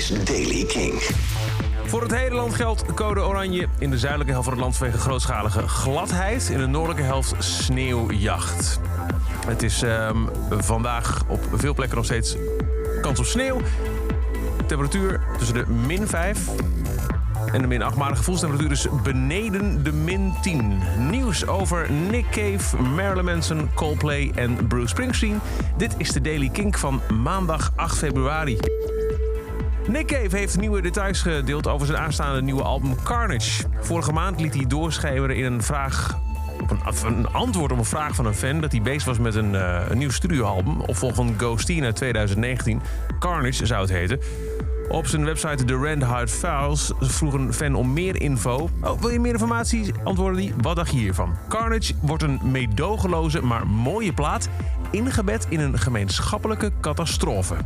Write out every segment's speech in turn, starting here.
is Daily King. Voor het hele land geldt code oranje. In de zuidelijke helft van het land vanwege grootschalige gladheid. In de noordelijke helft sneeuwjacht. Het is ehm, vandaag op veel plekken nog steeds kans op sneeuw. Temperatuur tussen de min 5 en de min 8. Maar de gevoelstemperatuur is beneden de min 10. Nieuws over Nick Cave, Marilyn Manson, Coldplay en Bruce Springsteen. Dit is de Daily Kink van maandag 8 februari. Nick Cave heeft nieuwe details gedeeld over zijn aanstaande nieuwe album Carnage. Vorige maand liet hij doorschemeren in een vraag een, een, antwoord op een vraag van een fan dat hij bezig was met een, een nieuw studioalbum. Opvolg van Ghosteen uit 2019. Carnage zou het heten. Op zijn website The Red Hot Files vroeg een fan om meer info. Oh, wil je meer informatie? Antwoordde hij. Wat dacht je hiervan? Carnage wordt een meedogenloze, maar mooie plaat. Ingebed in een gemeenschappelijke catastrofe.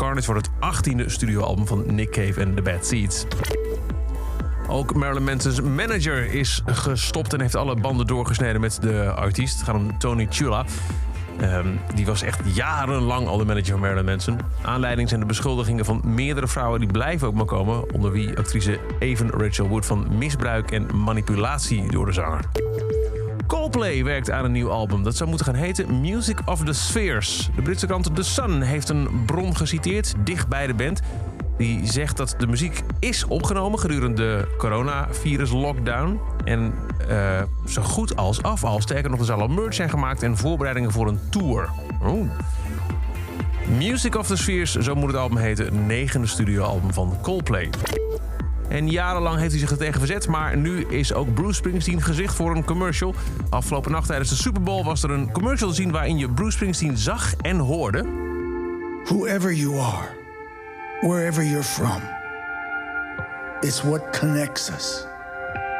Carnage wordt het 18e studioalbum van Nick Cave en The Bad Seeds. Ook Marilyn Manson's manager is gestopt en heeft alle banden doorgesneden met de artiest. Het gaat om Tony Chula. Um, die was echt jarenlang al de manager van Marilyn Manson. Aanleiding zijn de beschuldigingen van meerdere vrouwen die blijven ook maar komen. Onder wie actrice Evan Rachel Wood van misbruik en manipulatie door de zanger. Coldplay werkt aan een nieuw album. Dat zou moeten gaan heten Music of the Spheres. De Britse krant The Sun heeft een bron geciteerd, dicht bij de band. Die zegt dat de muziek is opgenomen gedurende de coronavirus-lockdown. En uh, zo goed als af al. Sterker nog, er zal al merch zijn gemaakt en voorbereidingen voor een tour. Oh. Music of the Spheres, zo moet het album heten. Het negende studioalbum van Coldplay. En jarenlang heeft hij zich er tegen verzet, maar nu is ook Bruce Springsteen gezicht voor een commercial. Afgelopen nacht tijdens de Super Bowl was er een commercial te zien waarin je Bruce Springsteen zag en hoorde. Whoever you are, wherever you're from, it's what connects us.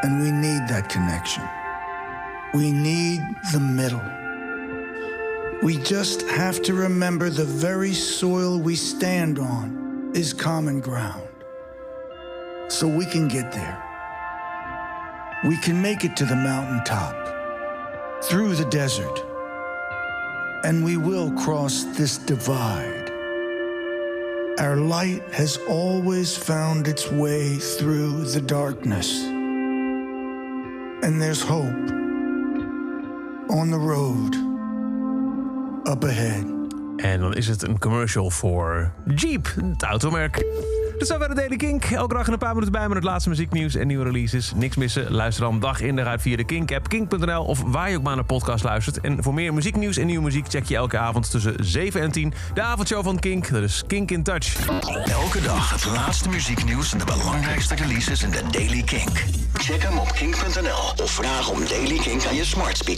And we need that connection. We need the middle. We just have to remember the very soil we stand on is common ground. So we can get there. We can make it to the mountaintop, through the desert, and we will cross this divide. Our light has always found its way through the darkness. And there's hope on the road up ahead. En dan is het een commercial voor Jeep, het automerk. Dus dat de Daily Kink. Elke dag een paar minuten bij met het laatste muzieknieuws en nieuwe releases. Niks missen. Luister dan dag in dag uit via de Kink-app, kink.nl of waar je ook maar naar podcast luistert. En voor meer muzieknieuws en nieuwe muziek check je elke avond tussen 7 en 10 de avondshow van Kink. Dat is Kink in Touch. Elke dag het laatste muzieknieuws en de belangrijkste releases in de Daily Kink. Check hem op kink.nl of vraag om Daily Kink aan je smart speaker.